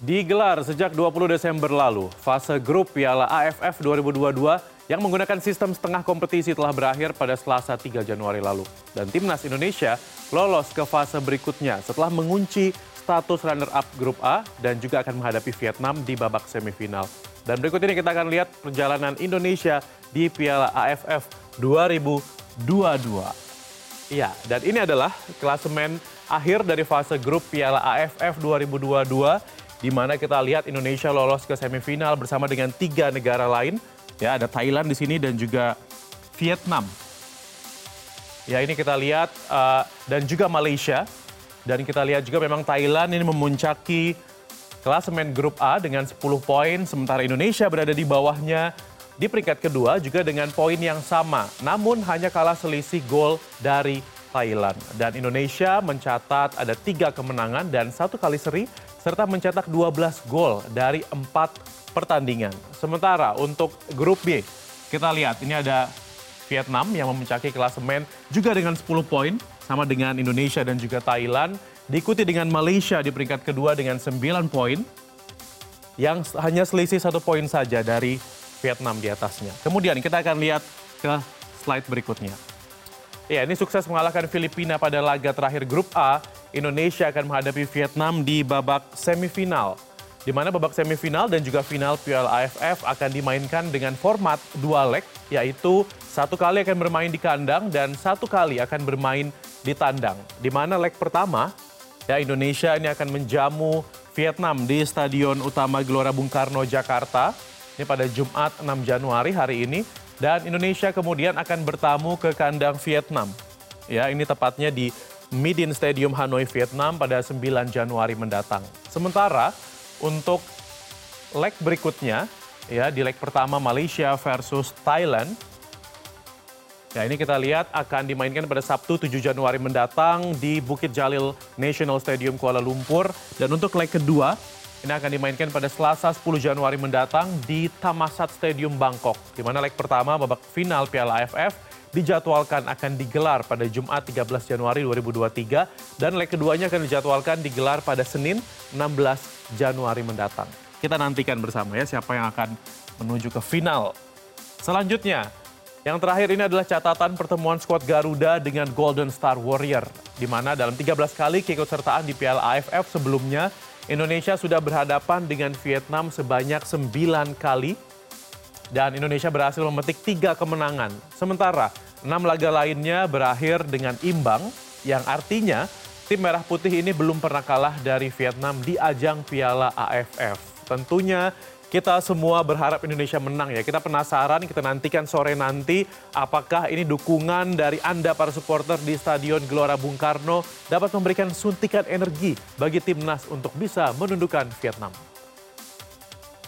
Digelar sejak 20 Desember lalu, fase grup Piala AFF 2022 yang menggunakan sistem setengah kompetisi telah berakhir pada Selasa 3 Januari lalu. Dan timnas Indonesia lolos ke fase berikutnya setelah mengunci status runner-up grup A dan juga akan menghadapi Vietnam di babak semifinal. Dan berikut ini kita akan lihat perjalanan Indonesia di Piala AFF 2022. Iya, dan ini adalah klasemen akhir dari fase grup Piala AFF 2022 di mana kita lihat Indonesia lolos ke semifinal bersama dengan tiga negara lain. Ya, ada Thailand di sini dan juga Vietnam. Ya, ini kita lihat uh, dan juga Malaysia. Dan kita lihat juga memang Thailand ini memuncaki klasemen grup A dengan 10 poin, sementara Indonesia berada di bawahnya di peringkat kedua juga dengan poin yang sama, namun hanya kalah selisih gol dari Thailand. Dan Indonesia mencatat ada tiga kemenangan dan satu kali seri serta mencetak 12 gol dari empat pertandingan. Sementara untuk grup B, kita lihat ini ada Vietnam yang memuncaki klasemen juga dengan 10 poin sama dengan Indonesia dan juga Thailand. Diikuti dengan Malaysia di peringkat kedua dengan 9 poin yang hanya selisih satu poin saja dari Vietnam di atasnya. Kemudian kita akan lihat ke slide berikutnya. Ya, ini sukses mengalahkan Filipina pada laga terakhir grup A Indonesia akan menghadapi Vietnam di babak semifinal. Di mana babak semifinal dan juga final Piala AFF akan dimainkan dengan format dua leg, yaitu satu kali akan bermain di kandang dan satu kali akan bermain di tandang. Di mana leg pertama, ya Indonesia ini akan menjamu Vietnam di Stadion Utama Gelora Bung Karno, Jakarta. Ini pada Jumat 6 Januari hari ini. Dan Indonesia kemudian akan bertamu ke kandang Vietnam. Ya, ini tepatnya di Midin Stadium Hanoi, Vietnam pada 9 Januari mendatang. Sementara untuk leg berikutnya, ya di leg pertama Malaysia versus Thailand, Ya ini kita lihat akan dimainkan pada Sabtu 7 Januari mendatang di Bukit Jalil National Stadium Kuala Lumpur. Dan untuk leg kedua, ini akan dimainkan pada Selasa 10 Januari mendatang di Tamasat Stadium Bangkok. Di mana leg pertama babak final Piala AFF dijadwalkan akan digelar pada Jumat 13 Januari 2023 dan leg keduanya akan dijadwalkan digelar pada Senin 16 Januari mendatang. Kita nantikan bersama ya siapa yang akan menuju ke final. Selanjutnya, yang terakhir ini adalah catatan pertemuan skuad Garuda dengan Golden Star Warrior, di mana dalam 13 kali keikutsertaan di Piala AFF sebelumnya, Indonesia sudah berhadapan dengan Vietnam sebanyak 9 kali dan Indonesia berhasil memetik tiga kemenangan. Sementara enam laga lainnya berakhir dengan imbang yang artinya tim merah putih ini belum pernah kalah dari Vietnam di ajang Piala AFF. Tentunya kita semua berharap Indonesia menang ya. Kita penasaran, kita nantikan sore nanti apakah ini dukungan dari Anda para supporter di Stadion Gelora Bung Karno dapat memberikan suntikan energi bagi timnas untuk bisa menundukkan Vietnam.